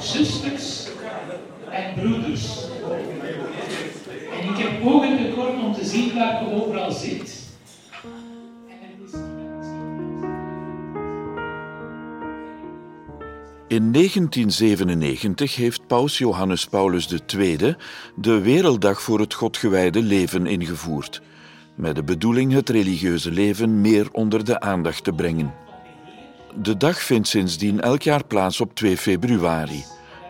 zusters en broeders. En ik heb ogen tekort om te zien waar je overal zit. In 1997 heeft paus Johannes Paulus II de Werelddag voor het Godgewijde leven ingevoerd, met de bedoeling het religieuze leven meer onder de aandacht te brengen. De dag vindt sindsdien elk jaar plaats op 2 februari,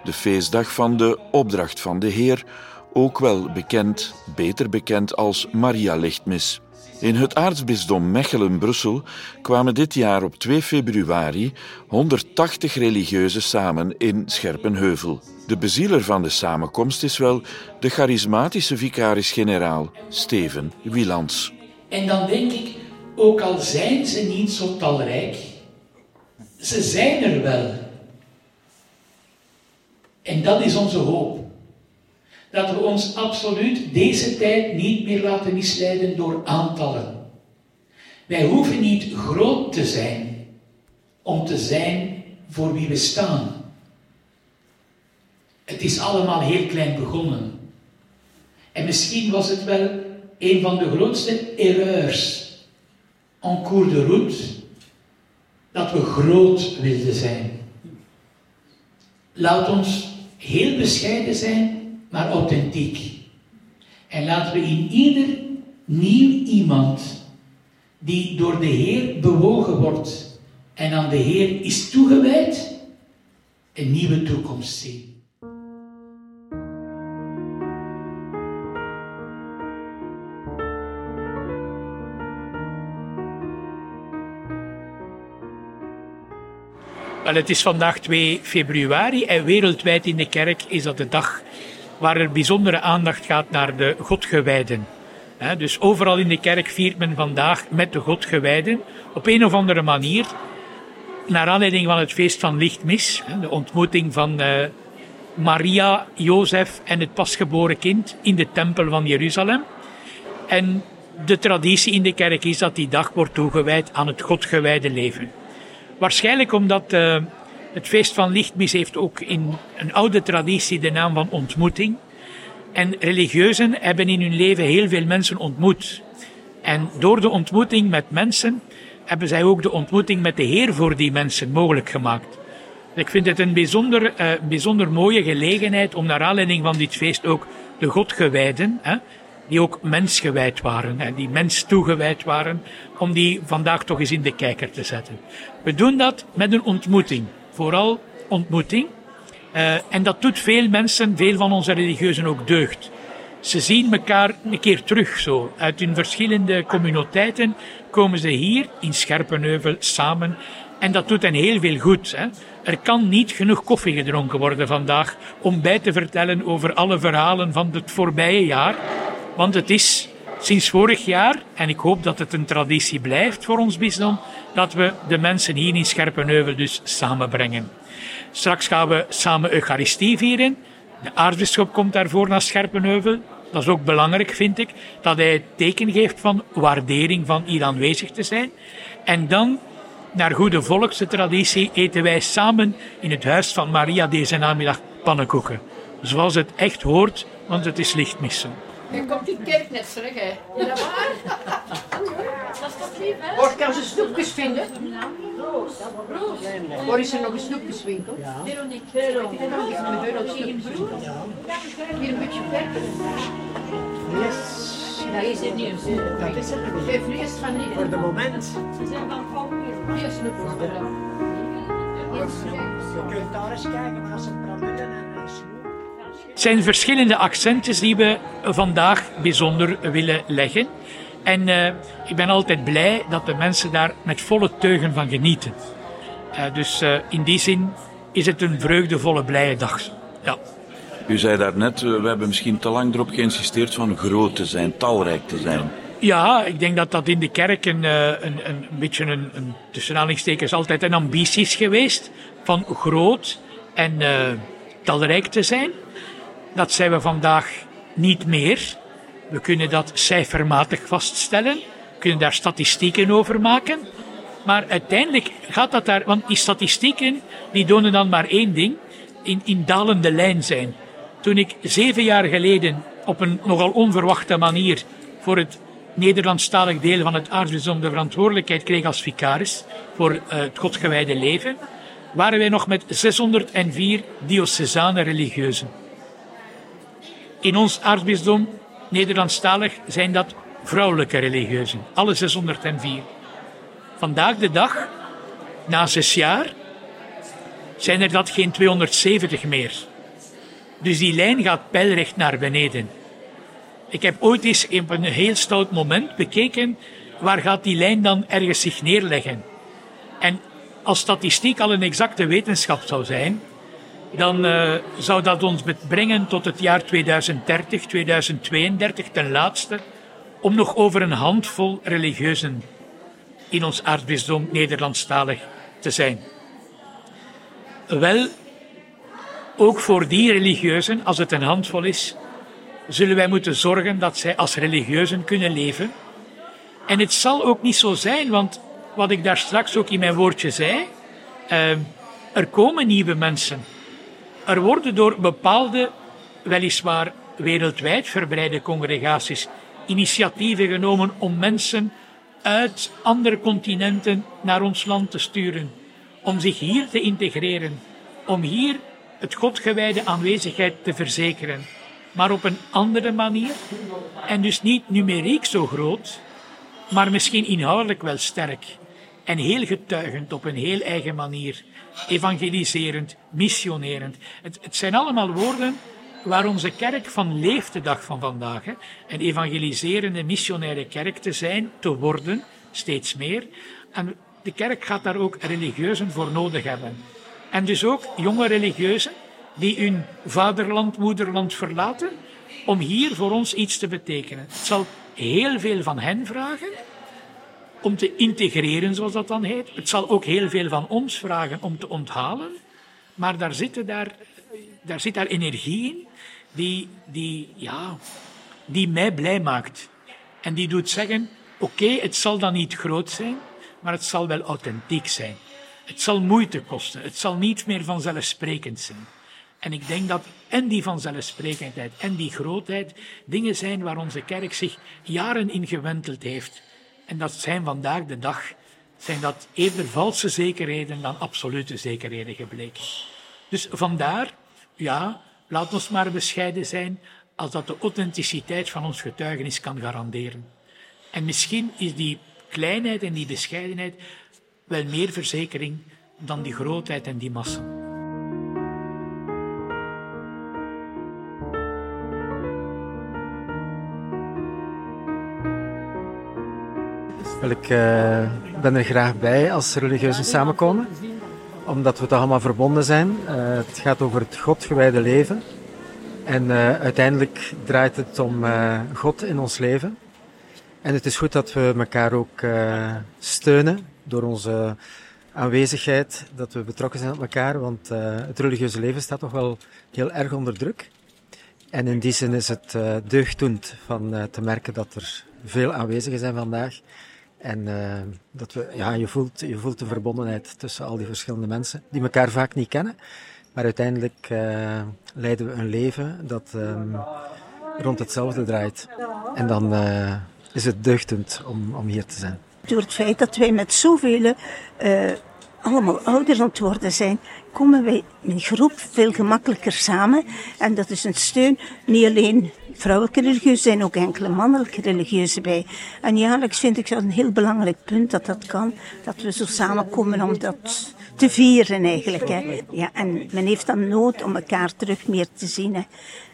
de feestdag van de Opdracht van de Heer, ook wel bekend, beter bekend als Maria Lichtmis. In het aartsbisdom Mechelen-Brussel kwamen dit jaar op 2 februari 180 religieuzen samen in Scherpenheuvel. De bezieler van de samenkomst is wel de charismatische vicaris-generaal Steven Wielands. En dan denk ik, ook al zijn ze niet zo talrijk, ze zijn er wel. En dat is onze hoop dat we ons absoluut deze tijd niet meer laten misleiden door aantallen. Wij hoeven niet groot te zijn om te zijn voor wie we staan. Het is allemaal heel klein begonnen. En misschien was het wel een van de grootste erreurs en cours de route dat we groot wilden zijn. Laat ons heel bescheiden zijn maar authentiek. En laten we in ieder nieuw iemand die door de Heer bewogen wordt en aan de Heer is toegewijd, een nieuwe toekomst zien. Wel, het is vandaag 2 februari en wereldwijd in de kerk is dat de dag waar er bijzondere aandacht gaat naar de Godgewijden. Dus overal in de kerk viert men vandaag met de Godgewijden op een of andere manier, naar aanleiding van het feest van Lichtmis, de ontmoeting van eh, Maria, Jozef en het pasgeboren kind in de tempel van Jeruzalem. En de traditie in de kerk is dat die dag wordt toegewijd aan het Godgewijde leven. Waarschijnlijk omdat uh, het feest van lichtmis heeft ook in een oude traditie de naam van ontmoeting. En religieuzen hebben in hun leven heel veel mensen ontmoet. En door de ontmoeting met mensen hebben zij ook de ontmoeting met de Heer voor die mensen mogelijk gemaakt. Ik vind het een bijzonder, uh, bijzonder mooie gelegenheid om naar aanleiding van dit feest ook de Godgewijden, hè, die ook mensgewijd waren, hè, die mens toegewijd waren, om die vandaag toch eens in de kijker te zetten. We doen dat met een ontmoeting vooral ontmoeting. Uh, en dat doet veel mensen, veel van onze religieuzen ook deugd. Ze zien elkaar een keer terug zo. Uit hun verschillende communiteiten komen ze hier in Scherpenheuvel samen. En dat doet hen heel veel goed. Hè. Er kan niet genoeg koffie gedronken worden vandaag om bij te vertellen over alle verhalen van het voorbije jaar. Want het is sinds vorig jaar, en ik hoop dat het een traditie blijft voor ons bisdom, dat we de mensen hier in Scherpenheuvel dus samenbrengen. Straks gaan we samen Eucharistie vieren. De aartsbisschop komt daarvoor naar Scherpenheuvel. Dat is ook belangrijk, vind ik, dat hij het teken geeft van waardering van hier aanwezig te zijn. En dan, naar goede volkse traditie, eten wij samen in het huis van Maria deze namiddag pannenkoeken. Zoals het echt hoort, want het is lichtmissen. Nu komt die kerk net terug, hè. Is dat waar? Dat is toch lief, hè? Waar kan ze snoepjes vinden? Roos. Roos. Waar is er nog een snoepjeswinkel? Ja. Veronique. Veronique. Hier een beetje verder. Yes. Dat is het nieuws. Dat is het nieuws. Geef nu eens van die. Voor de moment. Ze zijn van Valmier. Hier snoepjes. Je kunt daar eens kijken, maar als het praten en het zijn verschillende accenten die we vandaag bijzonder willen leggen. En uh, ik ben altijd blij dat de mensen daar met volle teugen van genieten. Uh, dus uh, in die zin is het een vreugdevolle, blije dag. Ja. U zei daarnet, we hebben misschien te lang erop geïnsisteerd van groot te zijn, talrijk te zijn. Ja, ik denk dat dat in de kerk een, een, een, een beetje een, een, tussen aanhalingstekens, altijd een ambitie is geweest. Van groot en talrijk te zijn. Dat zijn we vandaag niet meer. We kunnen dat cijfermatig vaststellen. We kunnen daar statistieken over maken. Maar uiteindelijk gaat dat daar, want die statistieken die tonen dan maar één ding. in, in dalende lijn zijn. Toen ik zeven jaar geleden op een nogal onverwachte manier voor het Nederlandstalig deel van het aartsbisdom de verantwoordelijkheid kreeg als vicaris voor uh, het godgewijde leven, waren wij nog met 604 diocesane religieuzen. In ons aartsbisdom, Nederlandstalig, zijn dat vrouwelijke religieuzen, alle 604. Vandaag de dag, na zes jaar, zijn er dat geen 270 meer. Dus die lijn gaat pijlrecht naar beneden. Ik heb ooit eens op een heel stout moment bekeken waar gaat die lijn dan ergens zich neerleggen. En als statistiek al een exacte wetenschap zou zijn, dan uh, zou dat ons brengen tot het jaar 2030, 2032 ten laatste, om nog over een handvol religieuzen in ons aardbisdom Nederlandstalig te zijn. Wel, ook voor die religieuzen, als het een handvol is, zullen wij moeten zorgen dat zij als religieuzen kunnen leven. En het zal ook niet zo zijn, want wat ik daar straks ook in mijn woordje zei, uh, er komen nieuwe mensen. Er worden door bepaalde, weliswaar wereldwijd verbreide congregaties, initiatieven genomen om mensen uit andere continenten naar ons land te sturen, om zich hier te integreren, om hier het Godgewijde aanwezigheid te verzekeren, maar op een andere manier en dus niet numeriek zo groot, maar misschien inhoudelijk wel sterk en heel getuigend op een heel eigen manier, evangeliserend, missionerend. Het, het zijn allemaal woorden waar onze kerk van leeft de dag van vandaag. Een evangeliserende, missionaire kerk te zijn, te worden, steeds meer. En de kerk gaat daar ook religieuzen voor nodig hebben. En dus ook jonge religieuzen die hun vaderland, moederland verlaten, om hier voor ons iets te betekenen. Het zal heel veel van hen vragen om te integreren, zoals dat dan heet. Het zal ook heel veel van ons vragen om te onthalen. Maar daar, zitten daar, daar zit daar energie in die, die, ja, die mij blij maakt. En die doet zeggen, oké, het zal dan niet groot zijn, maar het zal wel authentiek zijn. Het zal moeite kosten. Het zal niet meer vanzelfsprekend zijn. En ik denk dat en die vanzelfsprekendheid en die grootheid dingen zijn waar onze kerk zich jaren in gewenteld heeft. En dat zijn vandaag de dag, zijn dat eerder valse zekerheden dan absolute zekerheden gebleken. Dus vandaar, ja, laat ons maar bescheiden zijn als dat de authenticiteit van ons getuigenis kan garanderen. En misschien is die kleinheid en die bescheidenheid wel meer verzekering dan die grootheid en die massa. Wel, ik uh, ben er graag bij als religieuzen samenkomen, omdat we toch allemaal verbonden zijn. Uh, het gaat over het Godgewijde leven. En uh, uiteindelijk draait het om God in ons leven. En het is goed dat we elkaar ook steunen door onze aanwezigheid, dat we betrokken zijn op elkaar, want het religieuze leven staat toch wel heel erg onder druk. En in die zin is het deugddoend van te merken dat er veel aanwezigen zijn vandaag en uh, dat we, ja, je voelt, je voelt de verbondenheid tussen al die verschillende mensen, die elkaar vaak niet kennen. Maar uiteindelijk uh, leiden we een leven dat um, rond hetzelfde draait. En dan uh, is het deugdend om, om hier te zijn. Door het feit dat wij met zoveel allemaal ouder aan het worden zijn, komen wij in groep veel gemakkelijker samen. En dat is een steun, niet alleen vrouwelijke religieuzen, zijn ook enkele mannelijke religieuzen bij. En jaarlijks vind ik dat een heel belangrijk punt dat dat kan, dat we zo samenkomen om dat te vieren eigenlijk. Hè. Ja, en men heeft dan nood om elkaar terug meer te zien. Hè.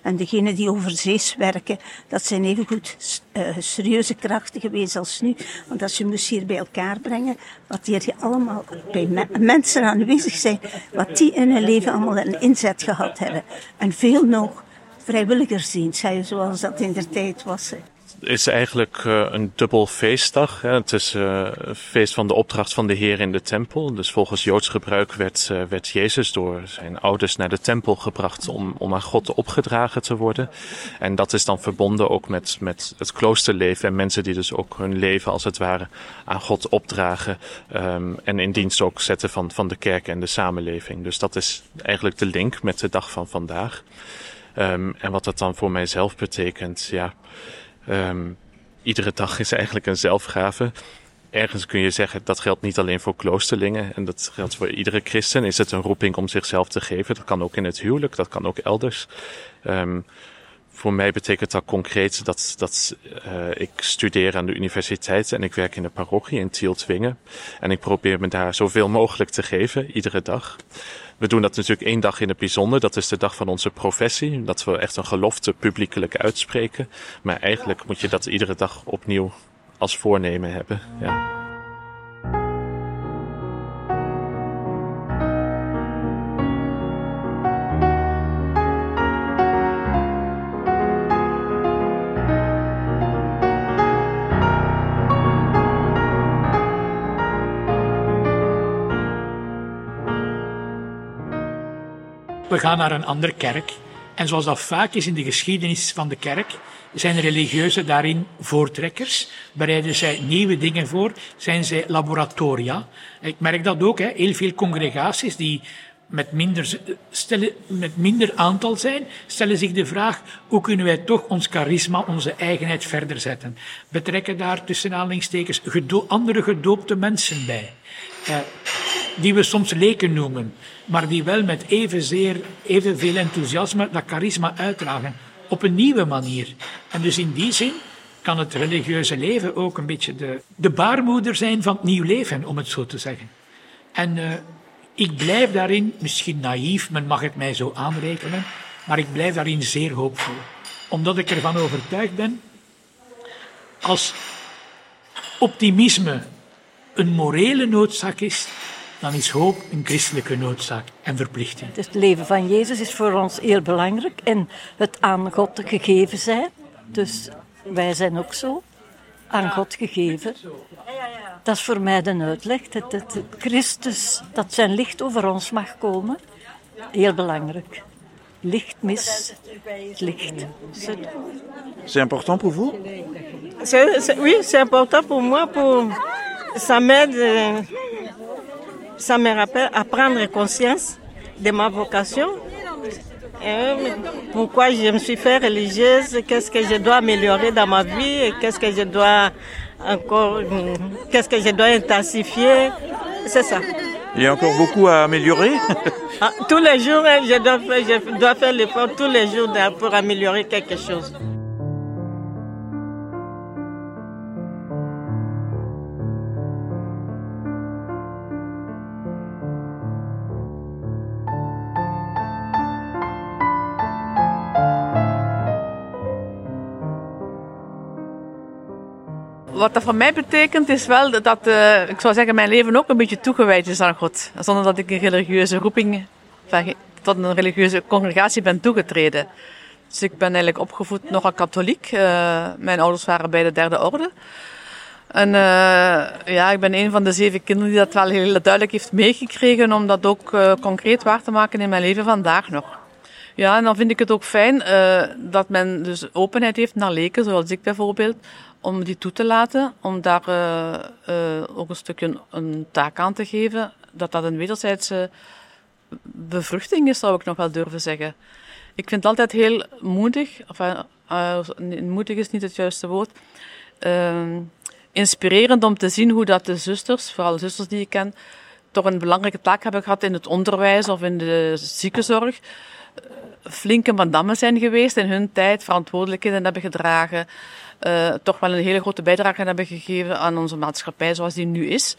En degenen die overzees werken, dat zijn even goed uh, serieuze krachten geweest als nu. Want als je moest hier bij elkaar brengen, wat hier allemaal bij me mensen aanwezig zijn, wat die in hun leven allemaal een inzet gehad hebben. En veel nog vrijwilligersdienst, zoals dat in de tijd was. Is eigenlijk uh, een dubbel feestdag. Hè. Het is uh, een feest van de opdracht van de Heer in de tempel. Dus volgens Joods gebruik werd, uh, werd Jezus door zijn ouders naar de tempel gebracht om, om aan God opgedragen te worden. En dat is dan verbonden ook met, met het kloosterleven en mensen die dus ook hun leven als het ware aan God opdragen. Um, en in dienst ook zetten van, van de kerk en de samenleving. Dus dat is eigenlijk de link met de dag van vandaag. Um, en wat dat dan voor mijzelf betekent, ja. Um, iedere dag is eigenlijk een zelfgave. Ergens kun je zeggen dat geldt niet alleen voor kloosterlingen en dat geldt voor iedere christen. Is het een roeping om zichzelf te geven? Dat kan ook in het huwelijk, dat kan ook elders. Um, voor mij betekent dat concreet dat, dat uh, ik studeer aan de universiteit en ik werk in de parochie in Tieltwingen. En ik probeer me daar zoveel mogelijk te geven, iedere dag. We doen dat natuurlijk één dag in het bijzonder. Dat is de dag van onze professie. Dat we echt een gelofte publiekelijk uitspreken. Maar eigenlijk moet je dat iedere dag opnieuw als voornemen hebben. Ja. We gaan naar een andere kerk. En zoals dat vaak is in de geschiedenis van de kerk, zijn religieuzen daarin voortrekkers. Bereiden zij nieuwe dingen voor, zijn zij laboratoria. Ik merk dat ook, hè. heel veel congregaties die met minder, stellen, met minder aantal zijn, stellen zich de vraag hoe kunnen wij toch ons charisma, onze eigenheid verder zetten. Betrekken daar tussen aanhalingstekens andere gedoopte mensen bij. Eh, die we soms leken noemen, maar die wel met evenzeer, evenveel enthousiasme dat charisma uitdragen. Op een nieuwe manier. En dus in die zin kan het religieuze leven ook een beetje de, de baarmoeder zijn van het nieuw leven, om het zo te zeggen. En uh, ik blijf daarin, misschien naïef, men mag het mij zo aanrekenen, maar ik blijf daarin zeer hoopvol. Omdat ik ervan overtuigd ben, als optimisme een morele noodzaak is, dan is hoop een christelijke noodzaak en verplichting. Het leven van Jezus is voor ons heel belangrijk en het aan God gegeven zijn. Dus wij zijn ook zo aan God gegeven. Dat is voor mij de uitleg. Dat, dat Christus, dat zijn licht over ons mag komen. Heel belangrijk. Licht mis, licht. C'est important pour vous? oui, c'est important pour moi. Pour, ça m'aide ça me rappelle à prendre conscience de ma vocation. Et pourquoi je me suis fait religieuse, qu'est-ce que je dois améliorer dans ma vie, et qu'est-ce que je dois encore, qu'est-ce que je dois intensifier. C'est ça. Il y a encore beaucoup à améliorer ah, Tous les jours, hein, je dois faire, je dois faire l'effort tous les jours pour améliorer quelque chose. Wat dat voor mij betekent is wel dat, uh, ik zou zeggen, mijn leven ook een beetje toegewijd is aan God. Zonder dat ik een religieuze roeping, tot een religieuze congregatie ben toegetreden. Dus ik ben eigenlijk opgevoed nogal katholiek. Uh, mijn ouders waren bij de derde orde. En uh, ja, ik ben een van de zeven kinderen die dat wel heel duidelijk heeft meegekregen om dat ook concreet waar te maken in mijn leven vandaag nog. Ja, en dan vind ik het ook fijn dat men dus openheid heeft naar leken, zoals ik bijvoorbeeld, om die toe te laten, om daar uh, uh, ook een stukje een taak aan te geven, dat dat een wederzijdse bevruchting is, zou ik nog wel durven zeggen. Ik vind het altijd heel moedig, of moedig is niet het juiste woord, inspirerend om te zien hoe dat de zusters, vooral de zusters die ik ken, toch een belangrijke taak hebben gehad in het onderwijs of in de ziekenzorg. Flinke madammen zijn geweest in hun tijd, verantwoordelijkheden hebben gedragen uh, toch wel een hele grote bijdrage hebben gegeven aan onze maatschappij zoals die nu is.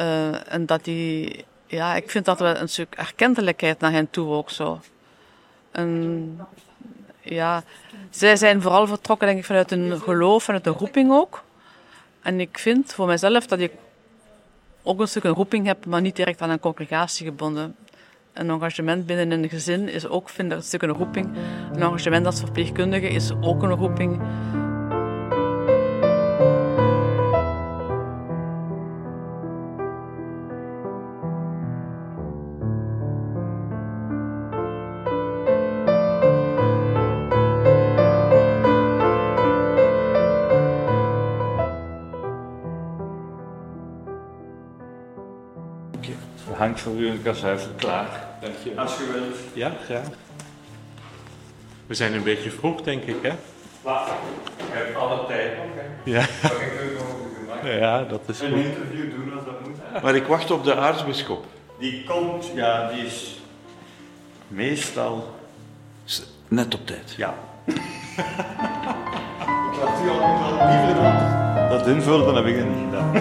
Uh, en dat die, ja, ik vind dat wel een stuk erkentelijkheid naar hen toe ook zo. En ja, zij zijn vooral vertrokken denk ik vanuit een geloof, vanuit een roeping ook. En ik vind voor mezelf dat ik ook een stuk een roeping heb, maar niet direct aan een congregatie gebonden. Een engagement binnen een gezin is ook, vind ik, een stuk een roeping. Een engagement als verpleegkundige is ook een roeping. U een kazuifel klaar. Dank je. Als je wilt. Ja, graag. We zijn een beetje vroeg, denk ik, hè? Wacht, ik heb alle tijd nog. hè. Ja. Ja, dat is een goed. interview doen als dat moet? Maar ik wacht op de aartsbisschop. Die komt, ja, die is meestal... Net op tijd. Ja. ik laat u al al liever dan dat invullen, dan heb ik het niet gedaan.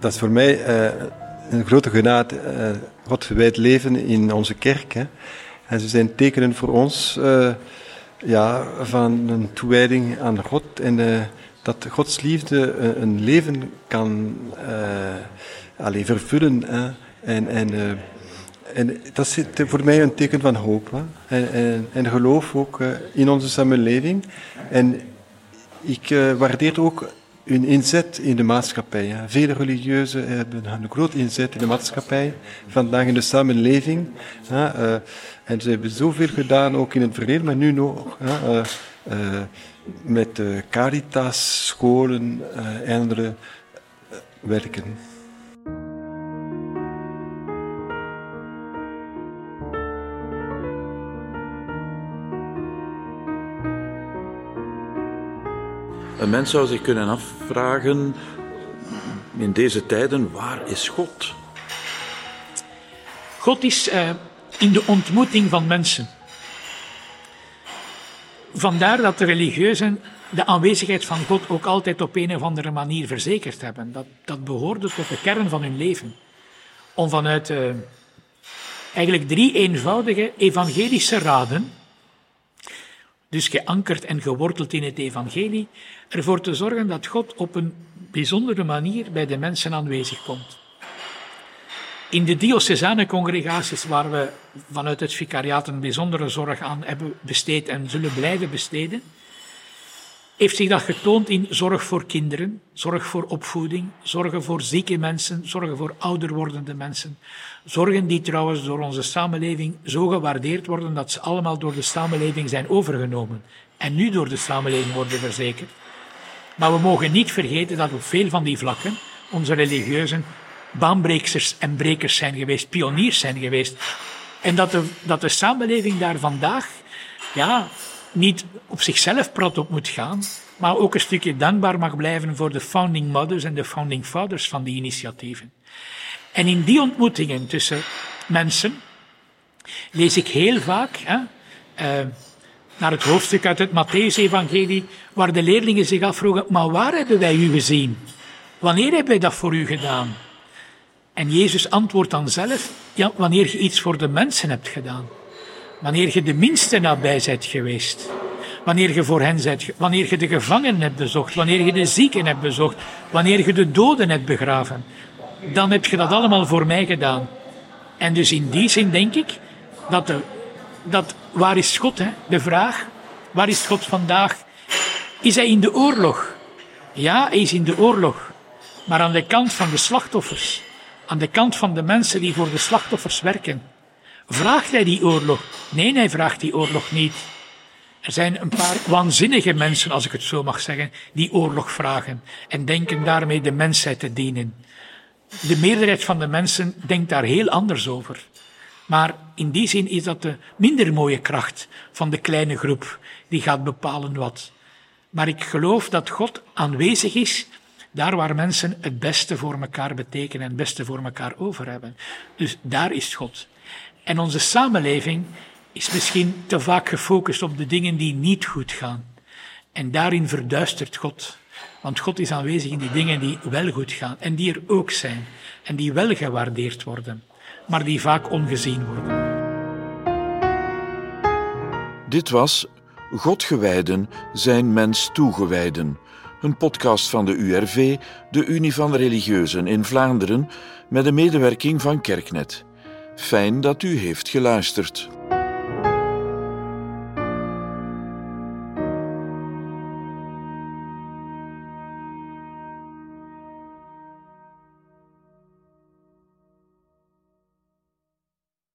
Dat is voor mij eh, een grote genade, eh God gewijd leven in onze kerk. Hè. En ze zijn tekenen voor ons eh, ja, van een toewijding aan God en eh, dat Gods liefde een, een leven kan eh allee, vervullen. Hè. En, en, eh, en dat is voor mij een teken van hoop hè. En, en, en geloof ook eh, in onze samenleving. En ik eh, waardeer ook hun inzet in de maatschappij. Vele religieuzen hebben een groot inzet in de maatschappij, vandaag in de samenleving. Eh, en ze hebben zoveel gedaan, ook in het verleden, maar nu nog. Eh, eh, met Caritas, scholen en andere werken. Een mens zou zich kunnen afvragen in deze tijden, waar is God? God is eh, in de ontmoeting van mensen. Vandaar dat de religieuzen de aanwezigheid van God ook altijd op een of andere manier verzekerd hebben. Dat, dat behoorde tot de kern van hun leven. Om vanuit eh, eigenlijk drie eenvoudige evangelische raden, dus geankerd en geworteld in het evangelie, ervoor te zorgen dat God op een bijzondere manier bij de mensen aanwezig komt. In de diocesane congregaties waar we vanuit het vicariaat een bijzondere zorg aan hebben besteed en zullen blijven besteden, heeft zich dat getoond in zorg voor kinderen, zorg voor opvoeding, zorgen voor zieke mensen, zorgen voor ouder wordende mensen. Zorgen die trouwens door onze samenleving zo gewaardeerd worden dat ze allemaal door de samenleving zijn overgenomen en nu door de samenleving worden verzekerd. Maar we mogen niet vergeten dat op veel van die vlakken onze religieuzen baanbrekers en brekers zijn geweest, pioniers zijn geweest. En dat de, dat de samenleving daar vandaag ja, niet op zichzelf prat op moet gaan, maar ook een stukje dankbaar mag blijven voor de founding mothers en de founding fathers van die initiatieven. En in die ontmoetingen tussen mensen lees ik heel vaak eh, naar het hoofdstuk uit het Matthäus-evangelie, waar de leerlingen zich afvroegen, maar waar hebben wij u gezien? Wanneer hebben wij dat voor u gedaan? En Jezus antwoordt dan zelf, ja, wanneer je iets voor de mensen hebt gedaan. Wanneer je de minste nabij bent geweest. Wanneer je voor hen bent, wanneer je de gevangenen hebt bezocht, wanneer je de zieken hebt bezocht, wanneer je de doden hebt begraven. Dan heb je dat allemaal voor mij gedaan. En dus in die zin denk ik dat, de, dat waar is God? Hè? De vraag, waar is God vandaag? Is hij in de oorlog? Ja, hij is in de oorlog. Maar aan de kant van de slachtoffers, aan de kant van de mensen die voor de slachtoffers werken. Vraagt hij die oorlog? Nee, hij vraagt die oorlog niet. Er zijn een paar waanzinnige mensen, als ik het zo mag zeggen, die oorlog vragen en denken daarmee de mensheid te dienen. De meerderheid van de mensen denkt daar heel anders over. Maar in die zin is dat de minder mooie kracht van de kleine groep die gaat bepalen wat. Maar ik geloof dat God aanwezig is daar waar mensen het beste voor elkaar betekenen en het beste voor elkaar over hebben. Dus daar is God. En onze samenleving is misschien te vaak gefocust op de dingen die niet goed gaan. En daarin verduistert God. Want God is aanwezig in die dingen die wel goed gaan en die er ook zijn en die wel gewaardeerd worden, maar die vaak ongezien worden. Dit was Godgewijden zijn mens toegewijden, een podcast van de URV, de Unie van Religieuzen in Vlaanderen, met de medewerking van Kerknet. Fijn dat u heeft geluisterd.